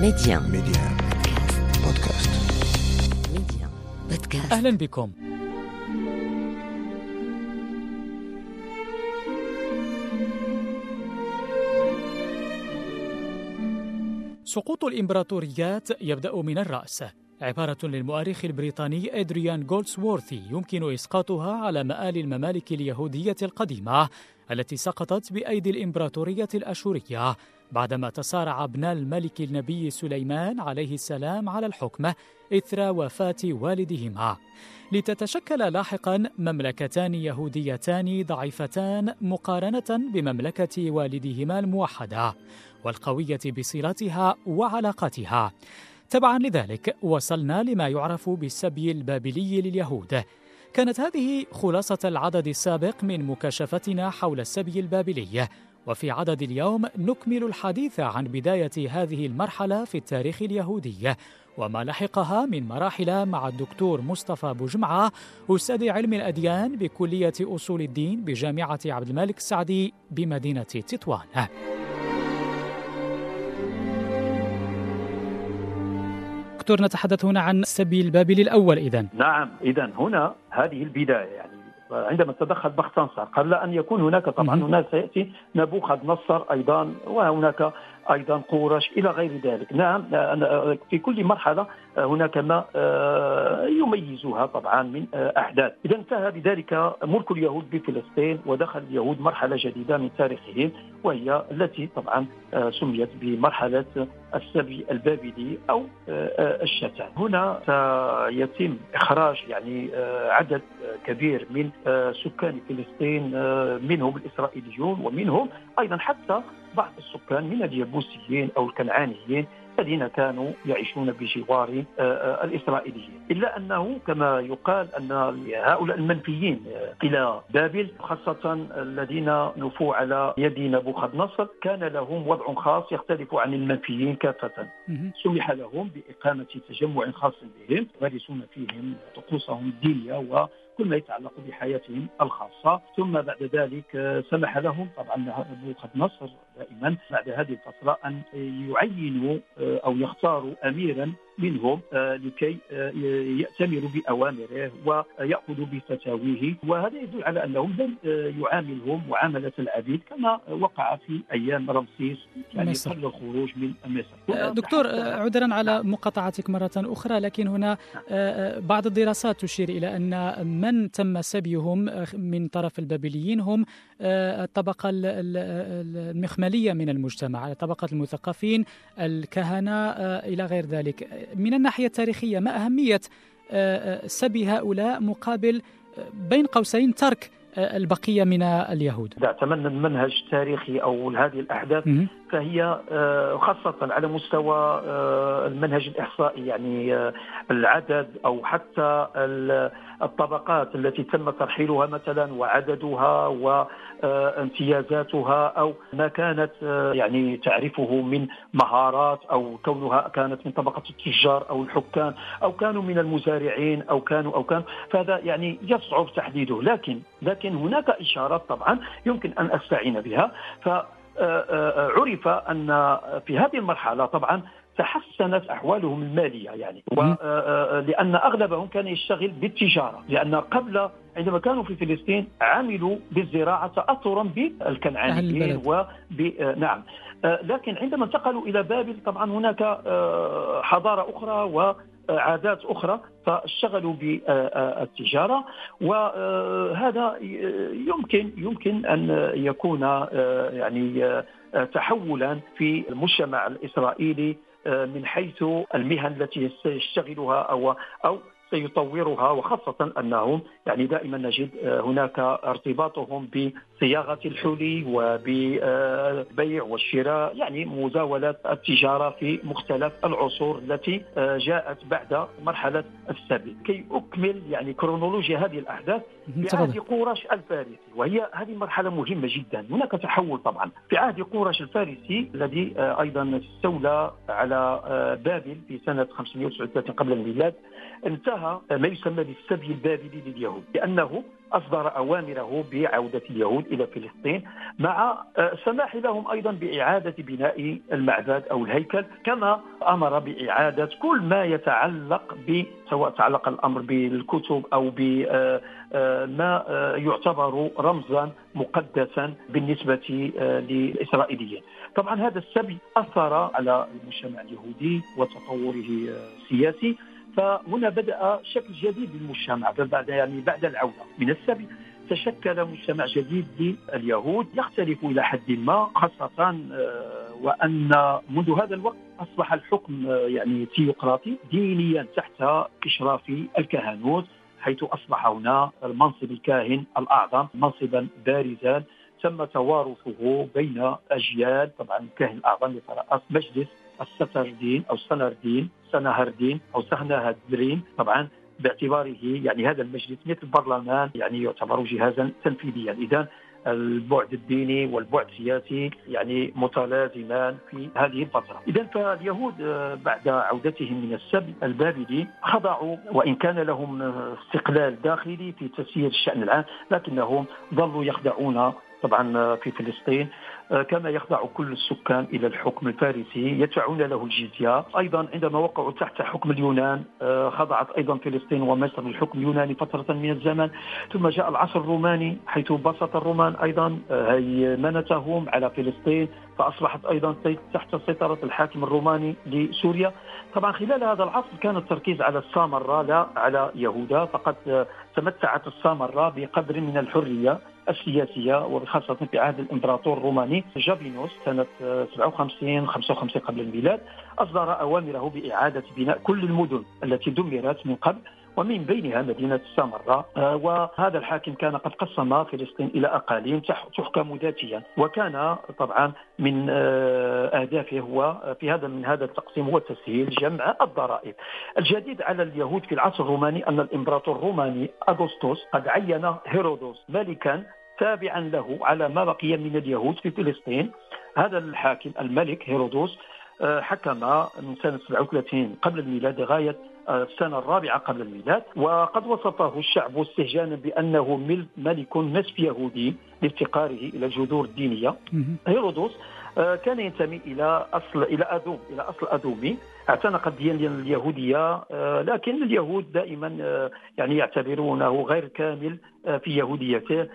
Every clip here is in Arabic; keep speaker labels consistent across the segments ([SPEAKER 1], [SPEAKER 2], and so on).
[SPEAKER 1] ميديان
[SPEAKER 2] ميديان بودكاست.
[SPEAKER 1] ميديان بودكاست.
[SPEAKER 3] أهلا بكم. سقوط الإمبراطوريات يبدأ من الرأس. عبارة للمؤرخ البريطاني إدريان جولدسوورثي يمكن إسقاطها على مآل الممالك اليهودية القديمة التي سقطت بأيدي الإمبراطورية الأشورية بعدما تصارع ابناء الملك النبي سليمان عليه السلام على الحكم إثر وفاة والدهما. لتتشكل لاحقا مملكتان يهوديتان ضعيفتان مقارنة بمملكة والدهما الموحدة والقوية بصلاتها وعلاقاتها. تبعا لذلك وصلنا لما يعرف بالسبي البابلي لليهود. كانت هذه خلاصة العدد السابق من مكاشفتنا حول السبي البابلي وفي عدد اليوم نكمل الحديث عن بداية هذه المرحلة في التاريخ اليهودي وما لحقها من مراحل مع الدكتور مصطفى بوجمعة أستاذ علم الأديان بكلية أصول الدين بجامعة عبد الملك السعدي بمدينة تطوان. دكتور نتحدث هنا عن السبي البابلي الأول إذن
[SPEAKER 4] نعم اذا هنا هذه البداية يعني عندما تدخل بختنصر قبل أن يكون هناك طبعا. هناك سيأتي نبوخذ نصر أيضا وهناك أيضا قورش إلى غير ذلك. نعم في كل مرحلة هناك ما آه، يميزها طبعا من آه، أحداث. اذا انتهى بذلك ملك اليهود بفلسطين ودخل اليهود مرحلة جديدة من تاريخهم وهي التي طبعا آه، سميت بمرحلة السبي البابلي أو آه، آه، الشتات هنا سيتم إخراج يعني آه، عدد آه، كبير من آه، سكان فلسطين آه، منهم الإسرائيليون ومنهم أيضا حتى بعض السكان من اليبوسيين أو الكنعانيين الذين كانوا يعيشون بجوار آه، آه، الإسرائيليين، إلا أنه كما يقال أن هؤلاء المنفيين آه، إلى بابل خاصة الذين نفوا على يد نبوخذ نصر كان لهم وضع خاص يختلف عن المنفيين كافة،
[SPEAKER 3] مهم.
[SPEAKER 4] سمح لهم بإقامة تجمع خاص بهم يمارسون فيهم طقوسهم الدينية وكل ما يتعلق بحياتهم الخاصة. ثم بعد ذلك سمح لهم طبعا نبوخذ نصر دائما بعد هذه الفترة أن يعينوا أو يختاروا أميرا منهم آه، لكي آه، يأتمروا بأوامره ويأخذوا بفتاويه. وهذا يدل على أنه لم آه، يعاملهم معاملة العبيد كما وقع في أيام رمسيس يعني
[SPEAKER 3] مصر.
[SPEAKER 4] قبل الخروج من مصر
[SPEAKER 3] دكتور عذرا على مقاطعتك مرة أخرى لكن هنا آه، بعض الدراسات تشير إلى أن من تم سبيهم من طرف البابليين هم الطبقة ال- ال- ال- المخملية من المجتمع طبقة المثقفين الكهنة إلى غير ذلك. من الناحية التاريخية ما أهمية آه، آه، سبي هؤلاء مقابل آه، بين قوسين ترك البقية من اليهود
[SPEAKER 4] إذا اعتمدنا المنهج التاريخي أو هذه الأحداث
[SPEAKER 3] مهم.
[SPEAKER 4] فهي آه، خاصة على مستوى آه، المنهج الإحصائي يعني آه، العدد أو حتى ال- الطبقات التي تم ترحيلها مثلا وعددها وامتيازاتها أو ما كانت يعني تعرفه من مهارات أو كونها كانت من طبقة التجار أو الحكام أو كانوا من المزارعين أو كانوا أو كانوا فهذا يعني يصعب تحديده. لكن لكن هناك إشارات طبعا يمكن أن أستعين بها. ف عرف أن في هذه المرحلة طبعا تحسنت أحوالهم المالية يعني
[SPEAKER 3] مم.
[SPEAKER 4] ولان أغلبهم كان يشتغل بالتجارة لأن قبل عندما كانوا في فلسطين عملوا بالزراعة تاثرا بالكنعانيين. وب نعم آه، لكن عندما انتقلوا إلى بابل طبعا هناك آه، حضارة أخرى وعادات أخرى فاشتغلوا بالتجارة وهذا يمكن يمكن أن يكون آه، يعني آه، تحولا في المجتمع الإسرائيلي آه، من حيث المهن التي سيشتغلها أو أو سيطورها وخاصة أنهم يعني دائما نجد آه، هناك ارتباطهم بصياغة الحلي وبالبيع والشراء يعني مزاولة التجارة في مختلف العصور التي آه، جاءت بعد مرحلة السبي. كي أكمل يعني كرونولوجيا هذه الأحداث
[SPEAKER 3] مهم.
[SPEAKER 4] في عهد
[SPEAKER 3] تفضل.
[SPEAKER 4] قورش الفارسي وهي هذه مرحلة مهمة جدا. هناك تحول طبعا. في عهد قورش الفارسي الذي آه، أيضا استولى على بابل في سنة 539 قبل الميلاد انتهى ما يسمى بالسبي البابلي لليهود لأنه أصدر أوامره بعودة اليهود إلى فلسطين مع سماح لهم أيضا بإعادة بناء المعبد أو الهيكل كما أمر بإعادة كل ما يتعلق ب سواء تعلق الأمر بالكتب أو بما يعتبر رمزا مقدسا بالنسبة للإسرائيليين. طبعا هذا السبي أثر على المجتمع اليهودي وتطوره السياسي. فهنا بدأ شكل جديد للمجتمع بعد يعني بعد العودة. من السبي تشكل مجتمع جديد لليهود يختلف إلى حد ما خاصة آه، وأن منذ هذا الوقت أصبح الحكم آه، يعني تيوقراطي دينيا تحت إشراف الكهنوت حيث أصبح هنا المنصب الكاهن الأعظم منصبا بارزا تم توارثه بين أجيال طبعا الكاهن الأعظم يترأس مجلس الستردين أو السنردين سنهردين أو سهنهدرين طبعا باعتباره يعني هذا المجلس مثل البرلمان يعني يعتبر جهازا تنفيذيا. اذا البعد الديني والبعد السياسي يعني متلازمان في هذه الفترة، اذا فاليهود آه، بعد عودتهم من السبي البابلي خضعوا وإن كان لهم استقلال داخلي في تسيير الشأن العام لكنهم ظلوا يخضعون طبعا آه، في فلسطين. آه، كما يخضع كل السكان إلى الحكم الفارسي يدفعون له الجزيه أيضا عندما وقعوا تحت حكم اليونان آه، خضعت أيضا فلسطين ومصر للحكم اليوناني فترة من الزمن. ثم جاء العصر الروماني حيث بسط الرومان أيضا هيمنتهم على فلسطين فأصبحت أيضا تحت سيطرة الحاكم الروماني لسوريا. طبعا خلال هذا العصر كان التركيز على السامره لا على يهودا فقد تمتعت السامره بقدر من الحرية السياسية وخاصة في عهد الإمبراطور الروماني. جابينوس سنة 57 55 قبل الميلاد أصدر أوامره بإعادة بناء كل المدن التي دمرت من قبل ومن بينها مدينة السامرة آه، وهذا الحاكم كان قد قسم فلسطين إلى أقاليم تحكم ذاتيا. وكان طبعا من آه، أهدافه هو في هذا من هذا التقسيم هو تسهيل جمع الضرائب. الجديد على اليهود في العصر الروماني أن الإمبراطور الروماني أغسطس قد عين هيرودوس ملكا تابعا له على ما بقي من اليهود في فلسطين. هذا الحاكم الملك هيرودوس آه، حكم من سنة 37 قبل الميلاد لغاية السنة الرابعة قبل الميلاد وقد وصفه الشعب استهجانا بأنه ملك نسف يهودي لافتقاره إلى الجذور الدينية. هيرودوس آه، كان ينتمي إلى اصل إلى أدوم إلى أصل أدومي. اعتنق الديانه اليهودية آه، لكن اليهود دائما آه، يعني يعتبرونه غير كامل في يهوديته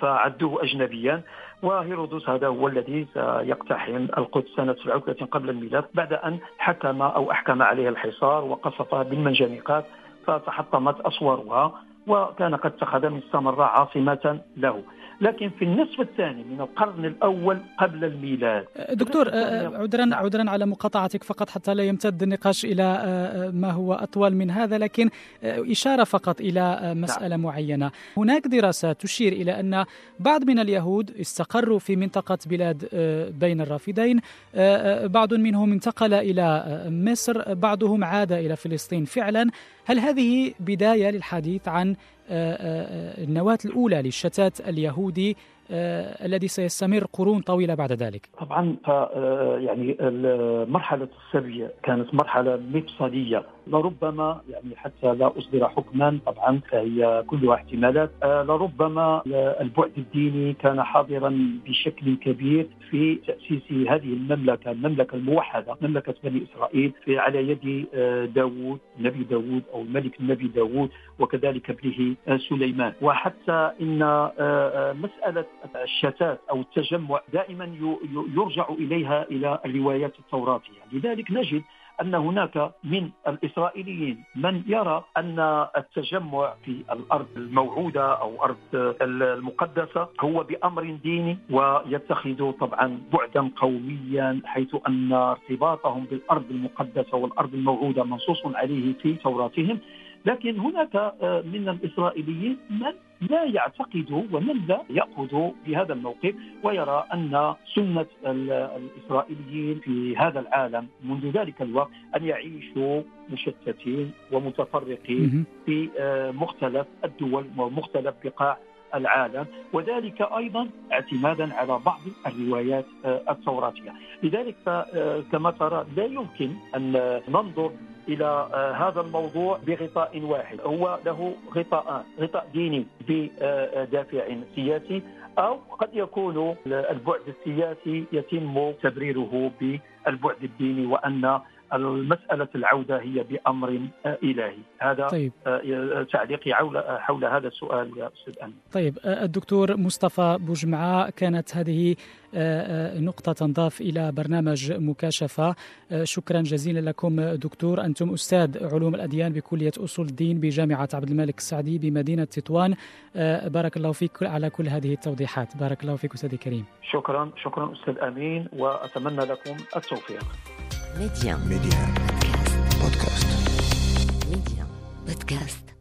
[SPEAKER 4] فعدوه اجنبيا. وهيرودوس هذا هو الذي سيقتحم القدس سنة 37 قبل الميلاد بعد أن حكم أو أحكم عليها الحصار وقصفها بالمنجنيقات فتحطمت أسوارها وكان قد اتخذ من سامراء عاصمة له. لكن في النصف الثاني من القرن الأول قبل الميلاد.
[SPEAKER 3] دكتور آه، عذرا عذرا على مقاطعتك فقط حتى لا يمتد النقاش إلى آه، آه، ما هو أطول من هذا لكن إشارة فقط إلى مساله نعم. معينة. هناك دراسات تشير إلى أن بعض من اليهود استقروا في منطقة بلاد بين الرافدين. بعض منهم انتقل إلى مصر بعضهم عاد إلى فلسطين. فعلا هل هذه بداية للحديث عن النواة الأولى للشتات اليهودي آه، الذي سيستمر قرون طويلة بعد ذلك.
[SPEAKER 4] طبعا يعني مرحلة السبي كانت مرحلة مفصلية. لربما يعني حتى لا أصدر حكما طبعا فهي كلها احتمالات. لربما البعد الديني كان حاضرا بشكل كبير في تأسيس هذه المملكة المملكة الموحدة مملكة بني إسرائيل في على يد داوود نبي داوود أو الملك النبي داوود وكذلك ابنه سليمان. وحتى إن مسألة الشتات أو التجمع دائما يرجع إليها إلى الروايات التوراتية، لذلك نجد أن هناك من الإسرائيليين من يرى أن التجمع في الأرض الموعودة أو أرض المقدسة هو بأمر ديني ويتخذ طبعا بعدا قوميا حيث أن ارتباطهم بالأرض المقدسة والأرض الموعودة منصوص عليه في توراتهم. لكن هناك آه، من الإسرائيليين من لا يعتقد ومن لا يأخذ بهذا الموقف ويرى أن سنة الإسرائيليين في هذا العالم منذ ذلك الوقت أن يعيشوا مشتتين ومتفرقين في آه، مختلف الدول ومختلف بقاع العالم وذلك أيضا اعتمادا على بعض الروايات آه، التوراتية، لذلك كما ترى لا يمكن أن ننظر إلى هذا الموضوع بغطاء واحد. هو له غطاءان غطاء ديني بدافع سياسي أو قد يكون البعد السياسي يتم تبريره بالبعد الديني وأن المسألة العودة هي بأمر إلهي. هذا طيب. تعليقي حول هذا السؤال يا أستاذ أمين.
[SPEAKER 3] طيب الدكتور مصطفى بوجمعة كانت هذه نقطة تنضاف إلى برنامج مكاشفة. شكرا جزيلا لكم دكتور. أنتم أستاذ علوم الأديان بكلية أصول الدين بجامعة عبد الملك السعدي بمدينة تطوان. بارك الله فيك على كل هذه التوضيحات. بارك الله فيك أستاذ كريم
[SPEAKER 4] شكرا شكرا أستاذ أمين وأتمنى لكم التوفيق.
[SPEAKER 2] ميديا ميديا بودكاست
[SPEAKER 1] ميديا بودكاست